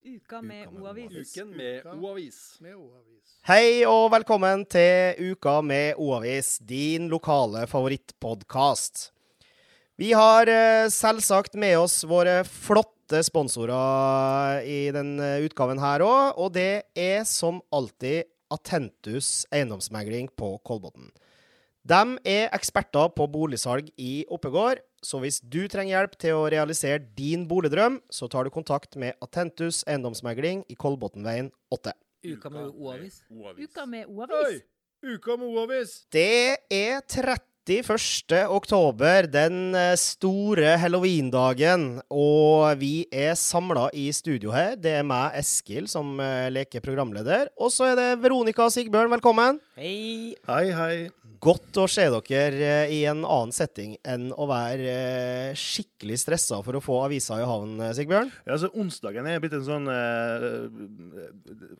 Uka med O-avis. Uken med O-avis. Hei og velkommen til Uka med O-avis, din lokale favorittpodkast. Vi har eh, selvsagt med oss våre flotte sponsorer i denne utgaven her òg, og det er som alltid Atentus eiendomsmegling på Kolbotn. De er eksperter på boligsalg i Oppegård, så hvis du trenger hjelp til å realisere din boligdrøm, så tar du kontakt med Atentus eiendomsmegling i Kolbotnveien 8. Uka med O-avis. Uka med! O-avis. Uka med O-avis. Det er 31. oktober, den store store halloweendagen, og vi er samla i studio her. Det er meg, Eskil, som eh, leker programleder. Og så er det Veronica og Sigbjørn, velkommen. Hei. Hei, hei. Godt å se dere eh, i en annen setting enn å være eh, skikkelig stressa for å få avisa i havn, eh, Sigbjørn. Ja, altså, onsdagen er blitt en sånn Hva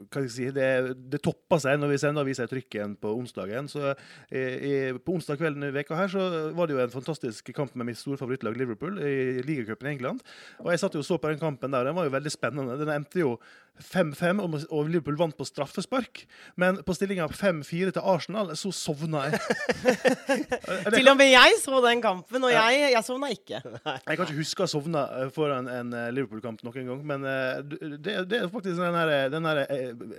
skal jeg si Det, det topper seg når vi sender avisa i trykken på onsdagen. Så i, På onsdag kvelden i veka her så var det jo en fantastisk kamp med mitt store favorittlag Liverpool i ligacupen i England. Og jeg satt jo og så på den kampen der. Den var jo veldig spennende. Den endte jo 5-5, og, Liverpool vant på straffespark. Men på stillinga 5-4 til Arsenal så sovna jeg. Til og med jeg så den kampen, og jeg, jeg sovna ikke. Jeg kan ikke huske å ha sovna eh, foran en eh, Liverpool-kamp noen gang, men eh, det, det er faktisk den her, den her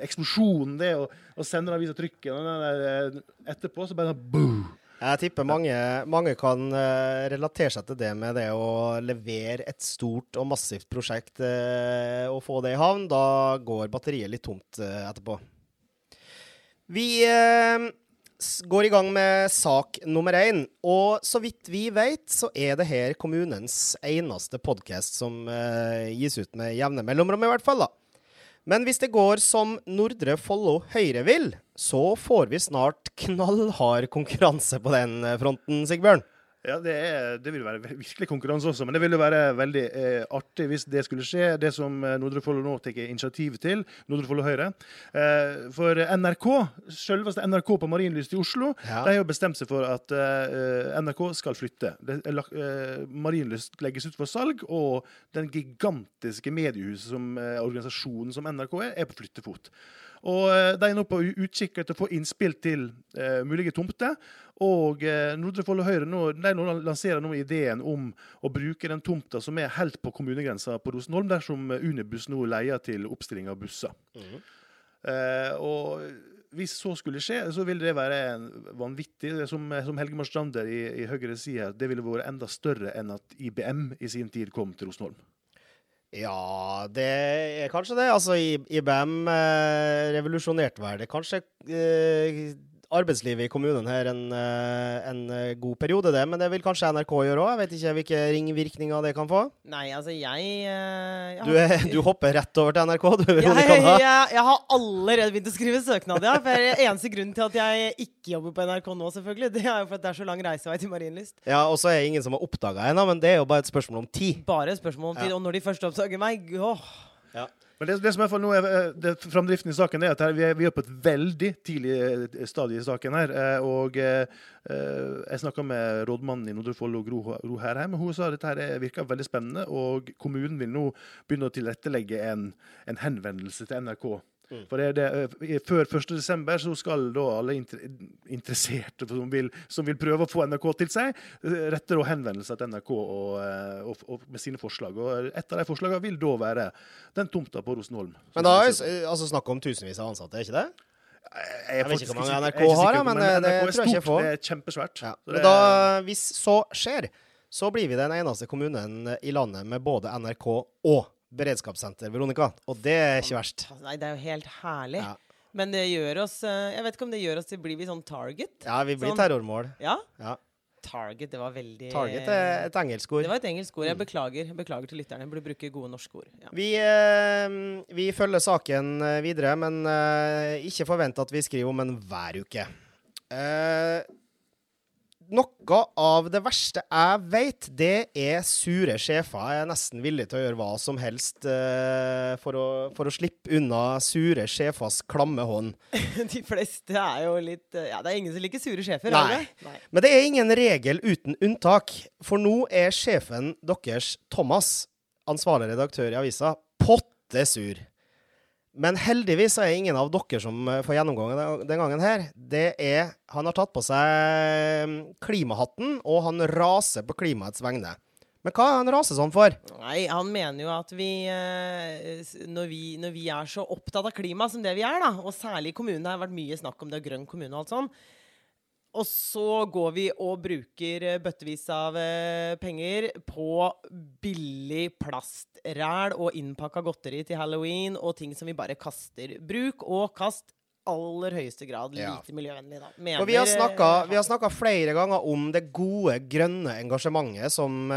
eksplosjonen, det å, å sende avisa trykket, og den der, etterpå så bare sånn boo. Jeg tipper mange, mange kan eh, relatere seg til det med det å levere et stort og massivt prosjekt eh, og få det i havn. Da går batteriet litt tomt eh, etterpå. Vi eh, går i gang med sak nummer én. Og så vidt vi vet, så er det her kommunens eneste podkast som eh, gis ut med jevne mellomrom, i hvert fall. da. Men hvis det går som Nordre Follo Høyre vil, så får vi snart knallhard konkurranse på den eh, fronten, Sigbjørn. Ja, det, er, det vil være virkelig konkurranse også, men det ville være veldig eh, artig hvis det skulle skje. Det som eh, Nordre Follo nå tar initiativ til, Nordre Follo Høyre. Eh, for NRK, selveste NRK på Marienlyst i Oslo, Ja. de har jo bestemt seg for at eh, NRK skal flytte. Det eh, Marienlyst legges ut for salg, og den gigantiske mediehuset som eh, organisasjonen som NRK er, er på flyttefot. Og eh, De er nå på utkikk etter å få innspill til uh, mulige tomter. Og eh, Nordre Follo Høyre nå, de lanserer nå ideen om å bruke den tomta som er helt på kommunegrensa på Rosenholm, dersom eh, Unibuss nå leier til oppstilling av busser. Eh, og hvis så skulle skje, så ville det være en vanvittig. det Som, som Helge Marstrander i, i Høyre sier, det ville vært enda større enn at IBM i sin tid kom til Rosenholm. Ja, det er kanskje det. Altså, IBM eh, revolusjonerte vel det kanskje eh, arbeidslivet i kommunen her en, eh, en eh, god periode, det. Men det vil kanskje NRK gjøre òg. Jeg vet ikke hvilke ringvirkninger det kan få. Nei, altså, jeg, jeg har... Du, er, du hopper rett over til NRK, du, Veronica. jeg, jeg, jeg har allerede begynt å skrive søknad, ja. For eneste grunnen til at jeg ikke jobber på NRK nå, selvfølgelig, det er jo for at det er så lang reisevei til Marienlyst. Ja, Og så er det ingen som har oppdaga ennå, men det er jo bare et spørsmål om tid. Bare et spørsmål om tid. Ja. Og når de først oppdager meg åh, Men det, det som hvert fall nå er eh, det, Framdriften i saken er at her, vi, er, vi er på et veldig tidlig eh, stadie i saken. her, eh, og eh, Jeg snakka med rådmannen i Nordre Follo, Gro, Gro Herheim. og Hun sa at dette er- veldig spennende. og Kommunen vil nå begynne å tilrettelegge en, en henvendelse til NRK. For det, det, eh, Før 1.12. så skal da alle inter, interesserte som vil, som vil prøve å få NRK til seg, eh, rette da henvendelse til NRK og, eh, og, og med sine forslag. Og Et av de forslagene vil da være den tomta på Rosenholm. Men da er altså snakk om tusenvis av ansatte, er ikke det? Jeg, Jeg vet ikke hvor mange NRK sikker, har, men, men det- NRK tror jeg ikke jeg får. Det er kjempesvært. Ja. Det da, hvis så skjer, så blir vi den eneste kommunen i landet med både NRK og beredskapssenter, Veronica. Og det er ikke verst. Nei, det er jo helt herlig. Ja. Men det gjør oss eh, Jeg vet ikke om det gjør oss til Blir vi sånn target? Ja, vi blir Sånn. terrormål. Ja? Ja. Target, det var veldig Target er et engelsk ord. Det var et engelsk ord. Jeg beklager, beklager til lytterne. Jeg burde bruke gode norske ord. Ja. Vi, eh, vi følger saken eh, videre, men eh, ikke forvent at vi skriver om den hver uke. Noe av det verste jeg vet, det er sure sjefer. Jeg er nesten villig til å gjøre hva som helst uh, for, å, for å slippe unna sure sjefers klamme hånd. De fleste er jo litt eh, Ja, det er ingen som liker sure sjefer. er Nei. Nei. Men det er ingen regel uten unntak. For nå er sjefen deres, Thomas, ansvarlig redaktør i avisa, potte sur. Men heldigvis er ingen av dere som eh, får gjennomgang den- den gangen her. Det er Han har tatt på seg mm, klimahatten, og han raser på klimaets vegne. Men hva er han raser sånn for? Nei, han mener jo at vi, eh, når vi Når vi er så opptatt av klima som det vi er, da, og særlig i kommunen det har vært mye snakk om det, grønn kommune og alt sånn, og så går vi og bruker eh, bøttevis av eh, penger på billig plastræl og innpakka godteri til halloween og ting som vi bare kaster. Bruk og kast aller høyeste grad Ja. lite miljøvennlig, da. Mener, og vi har snakka, eh, vi har snakka flere ganger om det gode, grønne engasjementet som,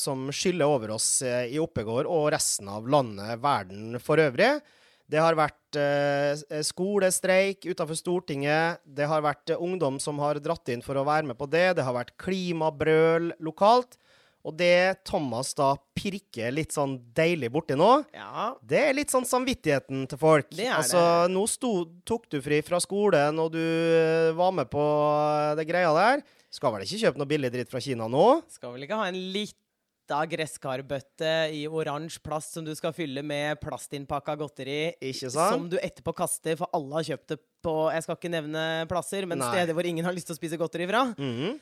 som skyller over oss i Oppegård og resten av landet, verden for øvrig. Det har vært eh, skolestreik utenfor Stortinget. Det har vært eh, ungdom som har dratt inn for å være med på det. Det har vært klimabrøl lokalt. Og det Thomas da pirker litt sånn deilig borti nå, Ja. det er litt sånn samvittigheten til folk. Det er altså, Nå sto, tok du fri fra skolen, og du eh, var med på det greia der. Skal vel ikke kjøpe noe billig dritt fra Kina nå? Skal vel ikke ha en lita gresskarbøtte i oransje plast som du skal fylle med plastinnpakka godteri Ikke som du etterpå kaster, for alle har kjøpt det på Jeg skal ikke nevne plasser, men Nei. steder hvor ingen har lyst til å spise godteri fra. Mhm.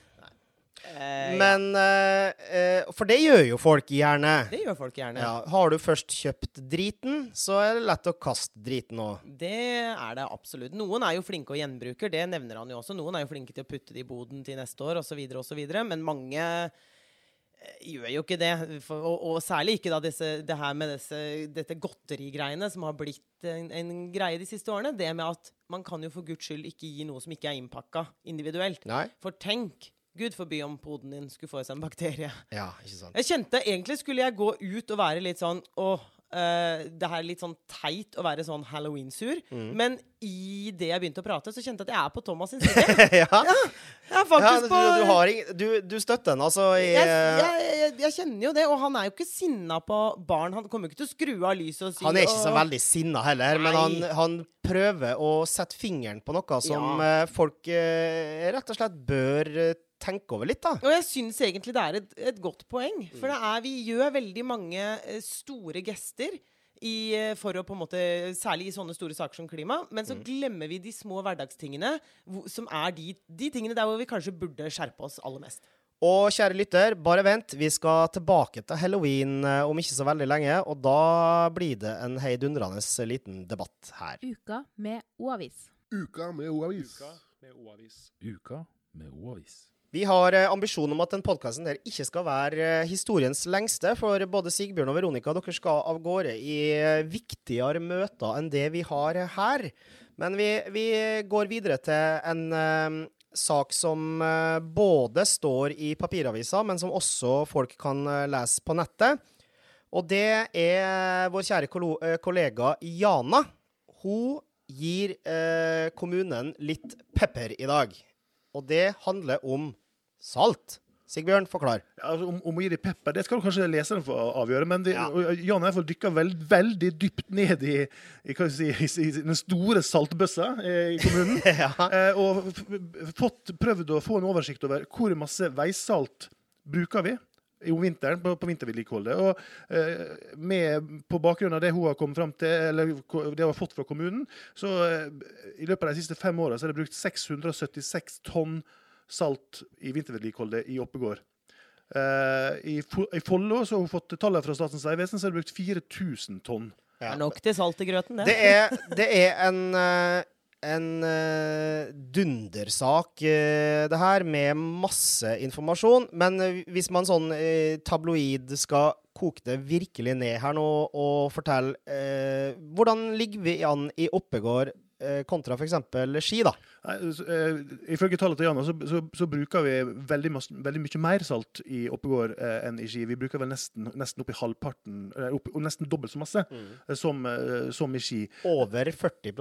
Eh, Men eh, eh, For det gjør jo folk gjerne. Det gjør folk gjerne. Ja, har du først kjøpt driten, så er det lett å kaste driten òg. Det er det absolutt. Noen er jo flinke og gjenbruker, det nevner han jo også. Noen er jo flinke til å putte det i boden til neste år osv., osv. Men mange gjør jo ikke det. Og, og særlig ikke da disse, det her med disse, dette godterigreiene som har blitt en, en greie de siste årene. Det med at man kan jo for guds skyld ikke gi noe som ikke er innpakka individuelt. Nei? For tenk, Gud forby om poden din skulle få i seg en bakterie. Ja, ikke sant. Jeg kjente egentlig skulle jeg gå ut og være litt sånn Åh, eh, det her er litt sånn teit å være sånn halloween-sur. Mm. Men i det jeg begynte å prate, så kjente jeg at jeg er på Thomas sin side. ja. Jeg er ja du, på du, du, du støtter han altså? I, jeg, jeg, jeg, jeg kjenner jo det, og han er jo ikke sinna på barn. Han kommer jo ikke til å skru av lyset og si Han er ikke så «Åh». veldig sinna heller, men han, han prøver å sette fingeren på noe som ja. folk eh, rett og slett bør eh, tenke over litt, da. Og jeg syns egentlig det er et, et godt poeng. For det er, vi gjør veldig mange eh, store gester. I, eh, for å på en måte, Særlig i sånne store saker som klima. Men så glemmer vi de små hverdagstingene, som er de, de tingene der hvor vi kanskje burde skjerpe oss aller mest. Og kjære lytter, bare vent. Vi skal tilbake til halloween eh, om ikke så veldig lenge, og da blir det en heidundrende liten debatt her. Uka med O-avis. Uka med O-avis. med O-avis. Uka med O-avis. Vi har eh, ambisjon om at den podkasten her ikke skal være eh, historiens lengste, for både Sigbjørn og Veronica dere skal av gårde i eh, viktigere møter enn det vi har her. Men vi, vi går videre til en uh, sak som uh, både står i papiravisa, men som også folk kan uh, lese på nettet. Og det er vår kjære kollega Jana. Hun gir kommunen litt pepper i dag. Og det handler om salt. Sigbjørn, forklar. Ja, altså, om, om å gi dem pepper, det skal kanskje leseren få avgjøre. Men vi, Ja. Jan jeg dykka veld, veldig dypt ned i, i, si, i, i den store saltbøssa eh, i kommunen. ja. eh, og fått, prøvd å få en oversikt over hvor masse veisalt bruker vi om vinteren på, på vintervedlikeholdet. Og eh, med, på bakgrunn av det hun har kommet fram til, eller det hun har fått fra kommunen, så eh, i løpet av de siste fem åra er det brukt 676 tonn salt i vintervedlikeholdet i Oppegård. Eh, I, Fo- Follo så har hun fått tallet fra Statens vegvesen, så er det brukt 4000 tonn. Det er nok til salt i grøten, det. Det er, det er en, eh, en eh, dundersak, det her, med masse informasjon. Men hvis man sånn tabloid skal koke det virkelig ned her nå og fortelle eh, Hvordan ligger vi an i Oppegård kontra f.eks. Ski, da? Nei, eh, ifølge tallet til Jana så, så, så bruker vi veldig, masse, veldig mye mer salt i Oppegård eh, enn i Ski. Vi bruker vel nesten, nesten opp i halvparten, eh, opp, nesten dobbelt så masse mm. som, eh, som i Ski. Over 40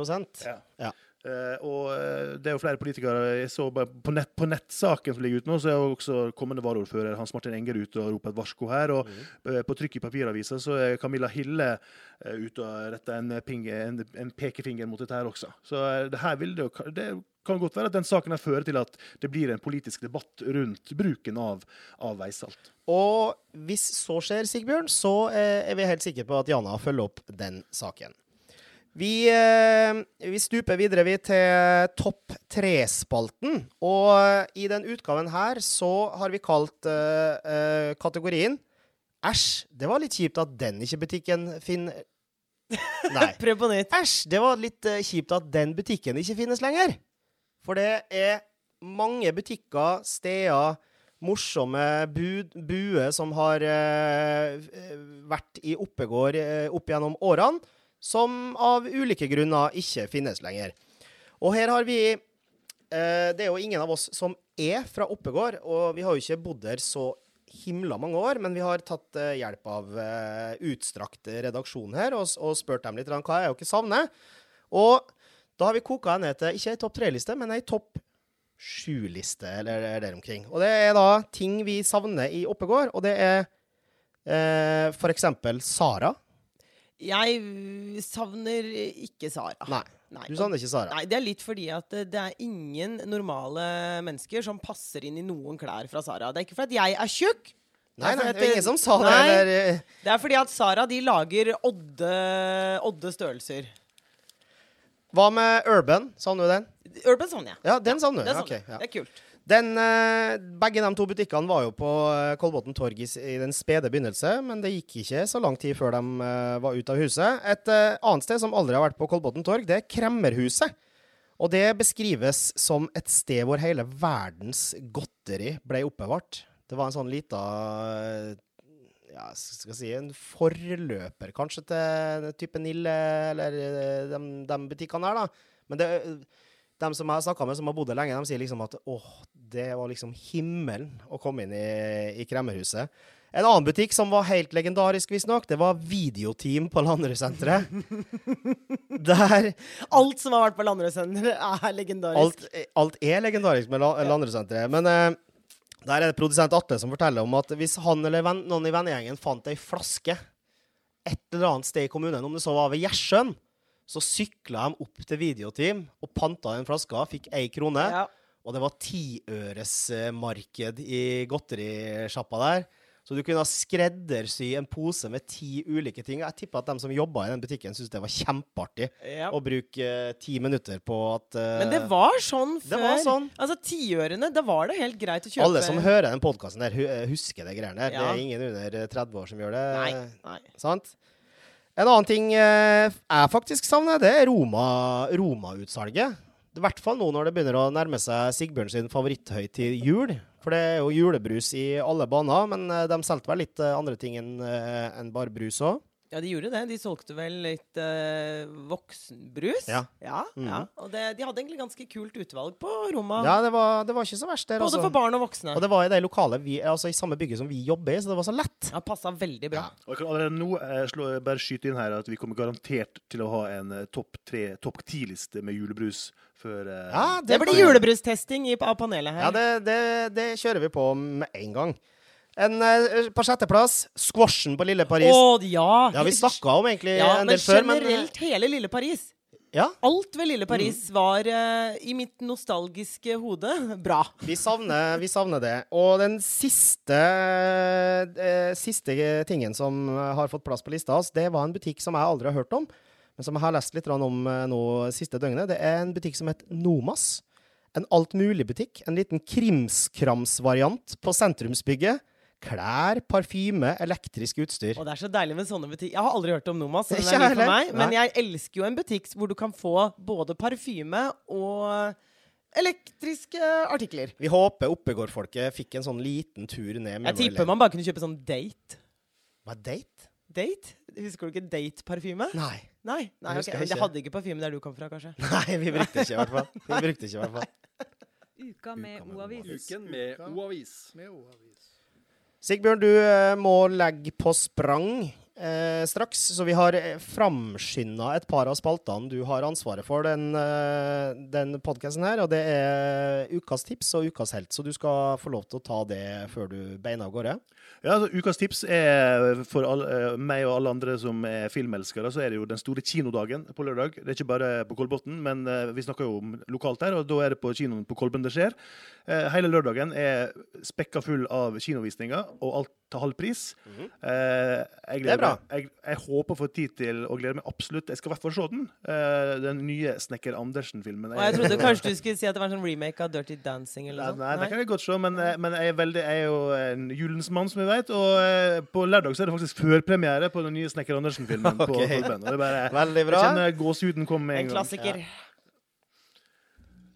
Ja. Ja. Eh, og eh, det er jo flere politikere jeg så på, nett, på nettsaken som ligger ute nå, så er jo også kommende varaordfører Hans Martin Enger ute og roper et varsko her. Og eh, på trykk i papiravisa så er Camilla Hille ute og retter en, en, en pekefinger mot dette her også. Så det her vil det jo det kan godt være at den saken her fører til at det blir en politisk debatt rundt bruken av, av veisalt. Og hvis så skjer, Sigbjørn, så er vi helt sikre på at Jana følger opp den saken. Vi, eh, vi stuper videre vi til topp tre-spalten. Og i den utgaven her så har vi kalt uh, uh, kategorien Æsj, det var litt kjipt at den ikke butikken finner Nei. Prøv på nytt. Æsj, det var litt uh, kjipt at den butikken ikke finnes lenger. For det er mange butikker, steder, morsomme bud, buer som har vært i Oppegård opp gjennom årene, som av ulike grunner ikke finnes lenger. Og her har vi eh, Det er jo ingen av oss som er fra Oppegård, og vi har jo ikke bodd der så himla mange år, men vi har tatt eh, hjelp av eh, utstrakt redaksjon her og, og spurt dem litt hva er dere savner. Og da har vi koka ned til ikke ei topp tre-liste, men ei topp sju-liste, eller der omkring. Og det er da ting vi savner i Oppegård, og det er eh, eksempel Sara. Jeg savner ikke Sara. Nei, Nei. du savner ikke Sara. Nei, det er litt fordi at det- det er ingen normale mennesker som passer inn i noen klær fra Sara. Det er ikke fordi jeg er tjukk. Nei, nei, det er ingen som sa det. Eller, eh, Det er fordi at Sara de lager odde, odde størrelser. hva med Urban? Savner du den? Urban savner jeg. Ja, den savner du. Ja, okay, ja. det er kult. Den, eh, begge de to butikkene var jo på eh, Kolbotn torg i, den spede begynnelse, men det gikk ikke så lang tid før de eh, var ute av huset. Et annet sted som aldri har vært på Kolbotn torg, det er Kremmerhuset. Og det beskrives som et sted hvor hele verdens godteri ble oppbevart. Det var en sånn lita ja, skal jeg si, en forløper kanskje til type Nille eller de, de butikkene her, da. Men det, de som jeg har snakka med, som har bodd der lenge, de sier liksom at åh, det var liksom himmelen å komme inn i, i Kremmerhuset. En annen butikk som var helt legendarisk, visstnok, det var Videoteam på Landerud-senteret. Der Alt som har vært på Landrødsenteret, er legendarisk. alt, alt er legendarisk med La- Landerud-senteret. Men eh, der er det produsent Atle som forteller om at hvis han eller venn, noen i vennegjengen fant ei flaske et eller annet sted i kommunen, om det så var ved Gjersjøen, så sykla de opp til Videoteam og panta den flaska, fikk ei krone. Ja. Og det var tiøresmarked i godterisjappa der. Så du kunne skreddersy en pose med ti ulike ting. Jeg tipper at de som jobba i den butikken, syntes det var kjempeartig Ja. å bruke uh, ti minutter på at uh, Men det var sånn før. det var sånn. Altså tiørene, da var det helt greit å kjøpe Alle som hører den podkasten der, eh, husker det greiene der. Det er ingen under eh, 30 år som gjør det. Nei. nei. Sant? En annen ting eh, jeg faktisk savner, det er Roma- Roma-utsalget. I hvert fall nå når det begynner å nærme seg Sigbjørn sin favoritthøytid jul. For det er jo julebrus i alle baner, men eh, de solgte vel litt eh, andre ting enn enn bare brus òg. Ja, de gjorde det. De solgte vel litt eh, voksenbrus. Ja. ja, Mm. ja. Og det, de hadde egentlig ganske kult utvalg på Roma. Ja, det var, det var ikke så verst der, Både altså. for barn og voksne. Og det var i det lokalet vi, altså i samme bygget som vi jobber i, så det var så lett. Ja, passa veldig bra. Og jeg kan allerede nå eh, slå, bare skyte inn her at vi kommer garantert til å ha en eh, topp tre, topp ti-liste med julebrus før eh, Ja, Det blir julebrustesting i, av panelet her. Ja, det, det, det kjører vi på med en gang. En, eh, på sjetteplass, squashen på Lille Paris. Åh, ja! Det har vi snakka om egentlig ja, en del før, men eh, generelt hele Lille Paris. ja, Alt ved Lille Paris Mm. var uh, i mitt nostalgiske hode bra. vi savner, vi savner det. Og den siste, uh, siste tingen som har fått plass på lista hans, det var en butikk som jeg aldri har hørt om, men som jeg har lest litt om nå siste døgnet. Det er en butikk som heter Nomas. En altmuligbutikk. En liten krimskrams-variant på sentrumsbygget. Klær, parfyme, elektrisk utstyr. Og det er så deilig med sånne butikker. Jeg har aldri hørt om Nomas, så den er ny for meg. Men jeg elsker jo en butikk hvor du kan få både parfyme og elektriske artikler. Vi håper Oppegård-folket fikk en sånn liten tur ned. Jeg tipper man bare kunne kjøpe sånn date. Hva er date? Date? Husker du ikke date-parfyme? Nei. Nei, nei okay. ok. Det hadde ikke parfyme der du kom fra, kanskje? Nei, vi brukte ikke i hvert fall. Vi brukte ikke i hvert fall. Uka med med O-avis. Uken med O-avis. Sigbjørn, du eh, må legge på sprang eh, straks, så vi har framskynda et par av spaltene du har ansvaret for den, eh, den podkasten her, og det er ukas tips og ukas helt, så du skal få lov til å ta det før du beina av gårde. Ja, altså, Ukas tips er for all, eh, meg og alle andre som er filmelskere, så er det jo den store kinodagen på lørdag. Det er ikke bare på Kolbotn, men eh, vi snakker jo om lokalt her, og da er det på kinoen på Kolben det skjer. Eh, hele lørdagen er spekka full av kinovisninger, og alt til halv pris. Mhm. Eh, jeg, Det er jeg, jeg håper å få tid til og gleder meg absolutt. Jeg skal i hvert fall se den. Eh, den nye Snekker Andersen-filmen. Og jeg trodde kanskje du skulle si at det var en sånn remake av Dirty Dancing eller Nei, noe nei, det kan jeg godt se, men, eh, men jeg, er veldig, jeg er jo en julens mann, som vi vet. Og eh, på lørdag så er det faktisk førpremiere på den nye Snekker Andersen-filmen. på Ok. Og det er bare, Veldig Jeg bra. kjenner gåsehuden komme med En en gang. klassiker.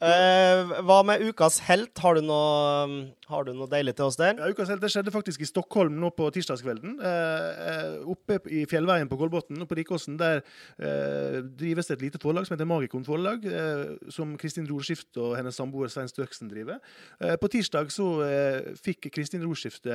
Eh, hva med ukas helt? Har du noe, har du noe deilig til oss der? Ja, ukas helt, Det skjedde faktisk i Stockholm nå på tirsdagskvelden. Eh, eh, oppe i fjellveien på Kolbotn, på Rikåsen, der eh, drives det et lite forlag som heter Magikon Forlag, eh, som Kristin Rorskift og hennes samboer Svein Størksen driver. Eh, på tirsdag så fikk Kristin Rorskift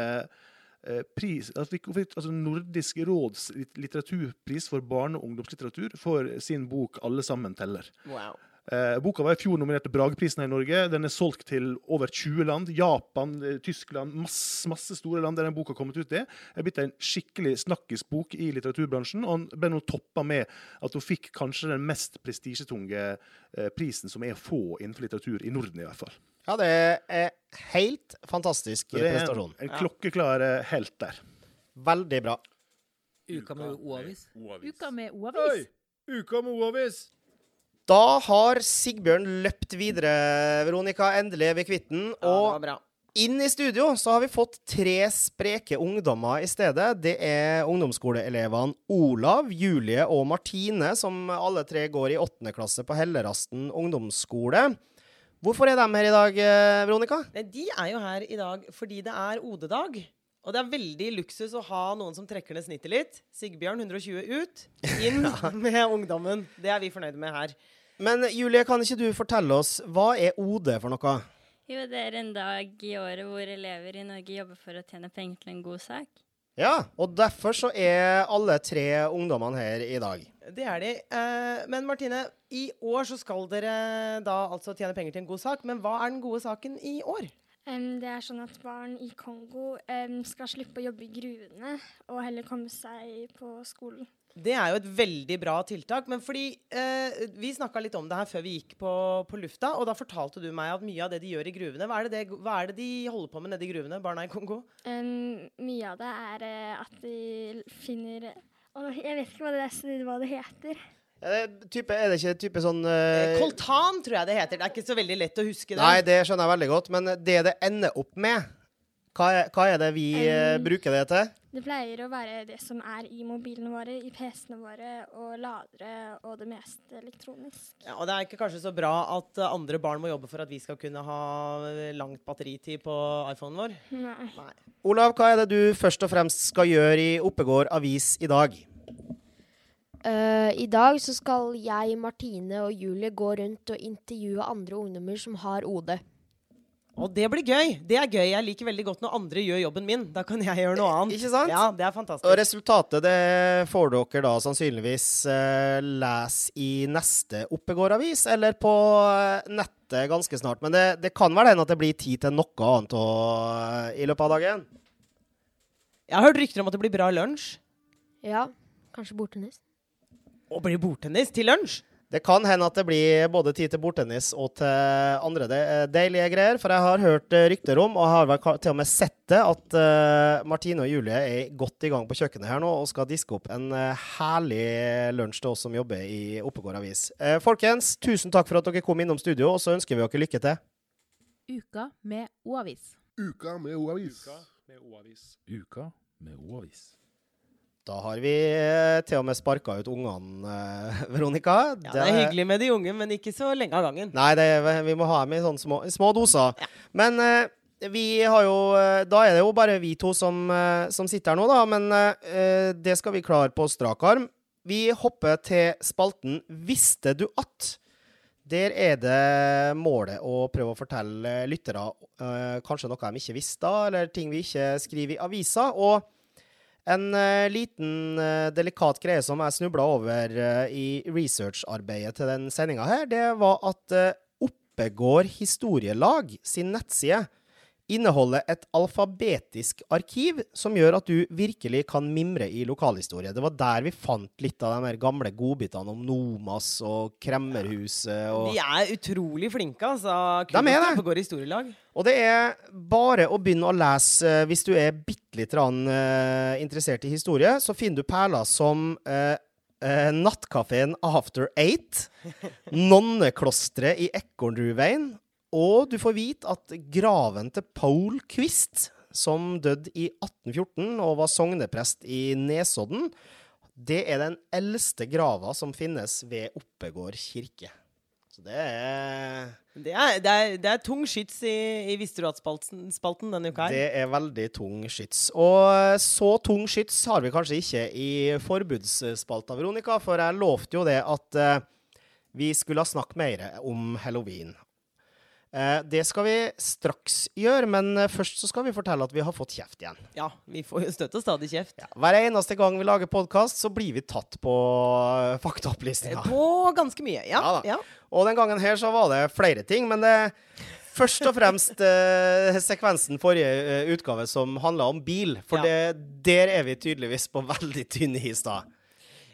pris, altså, altså Nordisk råds litteraturpris for barne- og ungdomslitteratur for sin bok 'Alle sammen teller'. Wow. Eh, boka var i fjor nominert til Brageprisen her i Norge. Den er solgt til over 20 land. Japan, eh, Tyskland, masse, masse store land der den boka har kommet ut i. Det er blitt en skikkelig snakkisbok i litteraturbransjen. Og den ble nå toppa med at hun fikk kanskje den mest prestisjetunge eh, prisen som er å få innenfor litteratur i Norden, i hvert fall. Ja, det er helt fantastisk prestasjon. det er prestasjon. en, en klokkeklar eh, helt der. Veldig bra. Uka med O-avis. Uka med O-avis. Uka med O-avis! Da har Sigbjørn løpt videre, Veronica. Endelig er vi kvitt den. Og ja, inn i studio så har vi fått tre spreke ungdommer i stedet. Det er ungdomsskoleelevene Olav, Julie og Martine, som alle tre går i åttende klasse på Hellerasten ungdomsskole. Hvorfor er de her i dag, eh, Veronica? De er jo her i dag fordi det er OD-dag. Og det er veldig luksus å ha noen som trekker ned snittet litt. Sigbjørn 120 ut, inn med ungdommen. Det er vi fornøyde med her. Men Julie, kan ikke du fortelle oss, hva er OD for noe? Jo, det er en dag i året hvor elever i Norge jobber for å tjene penger til en god sak. Ja, og derfor så er alle tre ungdommene her i dag. Det er de. Eh, men Martine, i år så skal dere da altså tjene penger til en god sak. Men hva er den gode saken i år? Det er sånn at barn i Kongo skal slippe å jobbe i gruvene og heller komme seg på skolen. Det er jo et veldig bra tiltak. Men fordi eh, Vi snakka litt om det her før vi gikk på, på lufta, og da fortalte du meg at mye av det de gjør i gruvene Hva er det, det, hva er det de holder på med nede i gruvene, barna i Kongo? Um, mye av det er eh, at de finner Å, Jeg vet ikke hva det, er, hva det heter. Er det, type, er det ikke type sånn uh, Koltan, tror jeg det heter. Det er ikke så veldig lett å huske det. Nei, det skjønner jeg veldig godt, men det det ender opp med, hva er, hva er det vi Um, bruker det til? Det pleier å være det som er i mobilene våre, i PC-ene våre og ladere og det meste elektronisk. Ja, og det er ikke kanskje så bra at eh, andre barn må jobbe for at vi skal kunne ha eh, langt batteritid på iPhonen vår. Nei. Nei. Olav, hva er det du først og fremst skal gjøre i Oppegård avis i dag? Uh, I dag så skal jeg, Martine og Julie gå rundt og intervjue andre ungdommer som har OD. Og det blir gøy. Det er gøy. Jeg liker veldig godt når andre gjør jobben min. Da kan jeg gjøre noe annet. Ikke sant? Ja, det er fantastisk. Og resultatet det får dere da sannsynligvis eh, lese i neste Oppegård avis, eller på eh, nettet ganske snart. Men det, det kan vel hende at det blir tid til noe annet å, i løpet av dagen? Jeg har hørt rykter om at det blir bra lunsj. Ja, kanskje bordtennis. Å, blir bordtennis til lunsj? Det kan hende at det blir både tid til bordtennis og til andre de, deilige greier. For jeg har hørt eh, rykter om, og har vel til og med sett det, at uh, Martine og Julie er godt i gang på kjøkkenet her nå og skal diske opp en uh, herlig lunsj til oss som jobber i Oppegård avis. Uh, folkens, tusen takk for at dere kom innom studio, og så ønsker vi dere lykke til. Uka med O-avis. Uka med O-avis. Uka med O-avis. Uka med O-avis. Da har vi eh, til og med sparka ut ungene, eh, Veronica. Ja, det er hyggelig med de unge, men ikke så lenge av gangen. Nei, det, vi må ha dem i sånne små, små doser. Men eh, vi har jo Da er det jo bare vi to som, som sitter her nå, da. Men det skal vi klare på strak arm. Vi hopper til spalten 'Visste du at'? Der er det målet å prøve å fortelle lyttere kanskje noe de ikke visste, eller ting vi ikke skriver i avisa. Og en uh, liten uh, delikat greie som jeg snubla over uh, i researcharbeidet til den sendinga her, det var at Oppegård Historielag sin nettside inneholder et alfabetisk arkiv som gjør at du virkelig kan mimre i lokalhistorie. Det var der vi fant litt av de gamle godbitene om Nomas og Kremmerhuset og De er utrolig flinke, altså. De er det. Historielag. Og det er bare å begynne å lese eh, hvis du er bitte litt rann, eh, interessert i historie. Så finner du perler som eh, eh, Nattkafeen After Eight, Nonneklosteret i Ekornrudveien, og du får vite at graven til Paul Quist, som døde i 1814 og var sogneprest i Nesodden, det er den eldste grava som finnes ved Oppegård kirke. Så det er Det er, det er, det er tung skyts i, i Visste du at-spalten denne uka her. Det er veldig tung skyts. Og så tung skyts har vi kanskje ikke i forbudsspalta, Veronica, for jeg lovte jo det at eh, vi skulle ha snakket mer om halloween. Eh, det skal vi straks gjøre, men eh, først så skal vi fortelle at vi har fått kjeft igjen. Ja, vi får jo støtt og stadig kjeft. Hver eneste gang vi lager podkast, så blir vi tatt på faktaopplistinga. faktaopplysninga. På ganske mye. Ja. Ja ja. Og den gangen her så var det flere ting, men det Først og fremst eh, sekvensen forrige eh, utgave som handla om bil. For Ja. det, der er vi tydeligvis på veldig tynn is da.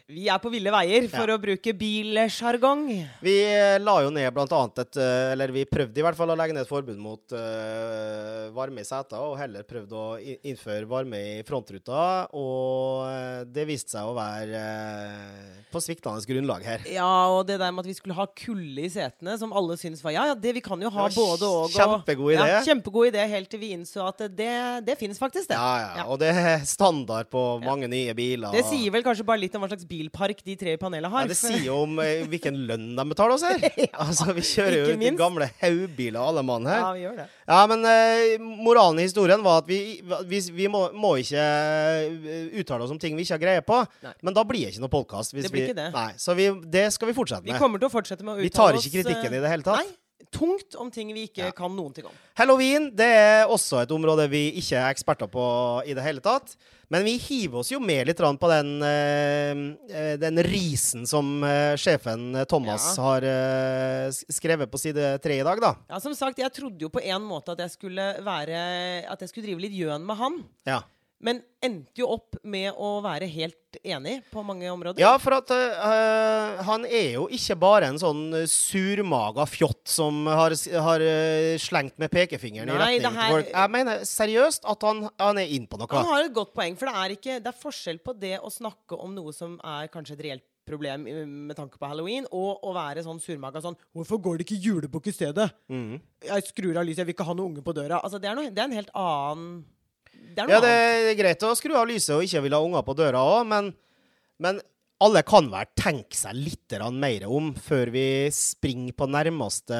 Vi er på ville veier, for å bruke bilsjargong. Vi eh, la jo ned blant annet et eh, Eller vi prøvde i hvert fall å legge ned et forbud mot uh, varme i seter, og heller prøvde å innføre varme i frontruta. Og det viste seg å være eh, på sviktende grunnlag her. Ja, og det der med at vi skulle ha kulde i setene, som alle syntes var Ja, ja, det vi kan jo ha både og. kjempegod idé. Ja, kjempegod idé, helt til vi innså at det, det finnes faktisk, det. Ja, ja. Og det er standard på mange nye biler. Det sier vel kanskje bare litt om hva slags bilpark de tre i panelet har. Ja, det sier jo om eh, hvilken lønn de betaler oss her. altså, Vi kjører jo de gamle haugbiler, alle mann her. Ja, vi gjør det. Ja, men eh, moralen i historien var at vi, vi, vi må, må ikke eh, uttale oss om ting vi ikke har greie på. Nei. Men da blir det ikke noe podkast. Det blir ikke det. Nei, så vi, det skal vi fortsette med. Vi kommer til å fortsette med å uttale oss Vi tar ikke kritikken eh, i det hele tatt. Nei, tungt om ting vi ikke Ja. kan noen ting om. Halloween det er også et område vi ikke er eksperter på i det hele tatt. Men vi hiver oss jo med litt på den, eh, eh, den risen som sjefen Thomas Ja. har skrevet på side tre i dag, da. Ja, som sagt, Jeg trodde jo på en måte at jeg skulle være At jeg skulle drive litt gjøn med han. Ja. Men endte jo opp med å være helt enig på mange områder. Ja, for at uh, han er jo ikke bare en sånn surmaga fjott som har, har eh, slengt med pekefingeren i retning her- til folk. Jeg mener seriøst at han, han er inn på noe. Han har et godt poeng, for det er, ikke, det er forskjell på det å snakke om noe som er kanskje et reelt problem med tanke på halloween, og å være sånn surmaga sånn 'Hvorfor går det ikke julebukk i stedet?' Mm. 'Jeg skrur av lyset, jeg vil ikke ha noen unge på døra.' Altså, det er, noe, det er en helt annen Det er noe Ja, det er greit å skru av lyset og ikke ville ha unger på døra òg, men, men alle kan vel tenke seg litt mer om før vi springer på nærmeste,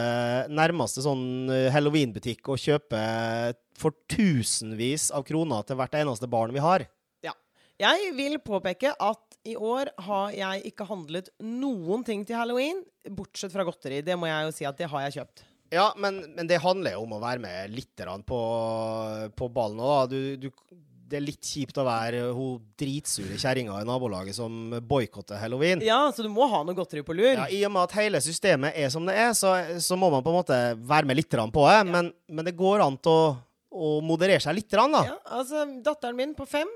nærmeste sånn eh, halloweenbutikk og kjøper for tusenvis av kroner til hvert eneste barn vi har. Jeg vil påpeke at i år har jeg ikke handlet noen ting til halloween, bortsett fra godteri. Det må jeg jo si at det har jeg kjøpt. Ja, men, men det handler jo om å være med litt på, på ballen òg. Du, du, det er litt kjipt å være hun dritsure kjerringa i nabolaget som boikotter halloween. Ja, så du må ha noe godteri på lur. Ja, I og med at hele systemet er som det er, så, så må man på en måte være med litt på det. Men, men det går an å, å moderere seg litt, da. Ja, altså, datteren min på fem,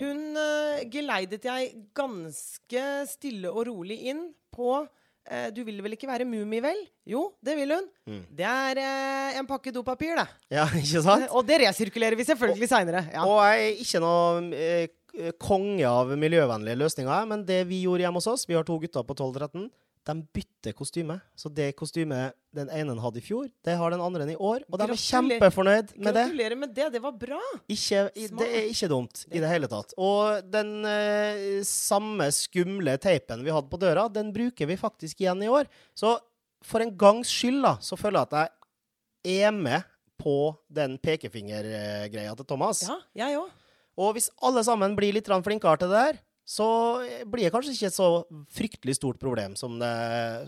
hun uh, geleidet jeg ganske stille og rolig inn på eh, Du vil vel ikke være mumie, vel? Jo, det vil hun. Mm. Det er eh, en pakke dopapir, det. Ja, ikke sant? Og det resirkulerer vi selvfølgelig seinere. Ja. Og jeg er ikke noe eh, konge av miljøvennlige løsninger, men det vi gjorde hjemme hos oss Vi har to gutter på 12-13. De bytter kostyme. Så det kostymet den ene hadde i fjor, det har den andre i år. Og de er kjempefornøyd med det. Gratulerer med det. Det var bra. Ikke, i- det er ikke dumt i det hele tatt. Og den eh, samme skumle teipen vi hadde på døra, den bruker vi faktisk igjen i år. Så for en gangs skyld da, så føler jeg at jeg er med på den pekefingergreia til Thomas. Ja, jeg også. Og hvis alle sammen blir litt flinkere til det der, så blir det kanskje ikke et så fryktelig stort problem som det,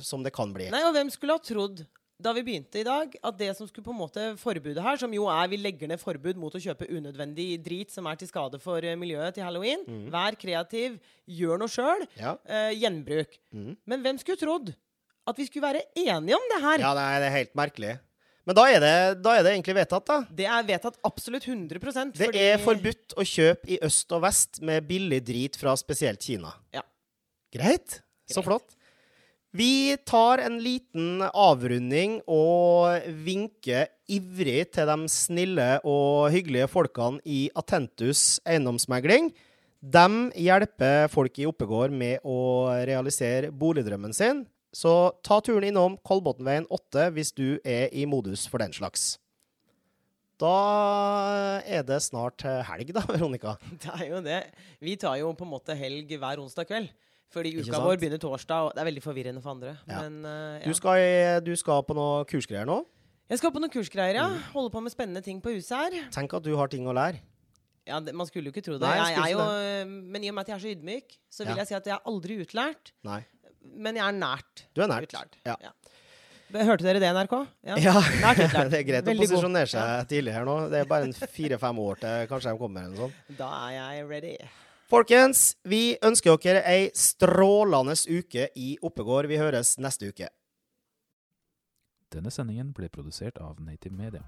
som det kan bli. Nei, og hvem skulle ha trodd da vi begynte i dag, at det som skulle på en måte forbudet her, som jo er vi legger ned forbud mot å kjøpe unødvendig drit som er til skade for eh, miljøet til halloween. mm. Vær kreativ, gjør noe sjøl. Ja. Eh, gjenbruk. Mm. Men hvem skulle trodd at vi skulle være enige om det her? Ja, nei, det er helt merkelig. Men da er, det, da er det egentlig vedtatt, da. Det er vedtatt absolutt 100% Det er forbudt å kjøpe i øst og vest med billig drit fra spesielt Kina. Ja. Greit. Så Greit. flott. Vi tar en liten avrunding og vinker ivrig til de snille og hyggelige folkene i Atentus eiendomsmegling. De hjelper folk i Oppegård med å realisere boligdrømmen sin. Så ta turen innom Kolbotnveien 8 hvis du er i modus for den slags. Da er det snart helg, da, Veronica. Det er jo det. Vi tar jo på en måte helg hver onsdag kveld. Fordi uka vår begynner torsdag, og det er veldig forvirrende for andre. Ja. Men eh, Du skal, du skal på noe kursgreier nå. Jeg skal på noen kursgreier, ja. Mm. Holde på med spennende ting på huset her. Tenk at du har ting å lære. Ja, det, Man skulle jo ikke tro det. Nei, jeg jeg jo, eh, men i og med at jeg er så ydmyk, så vil Ja. jeg si at jeg er aldri utlært. Nei. Men jeg er nært. Du er nært. Utlært. Ja. Hørte dere det, NRK? Ja, Nært det er greit Veldig å posisjonere seg tidlig her nå. Det er bare en fire-fem år til kanskje de kommer. eller noe sånt. Da er jeg ready. Folkens, vi ønsker dere ei strålende uke i Oppegård. Vi høres neste uke. Denne sendingen ble produsert av Native Media.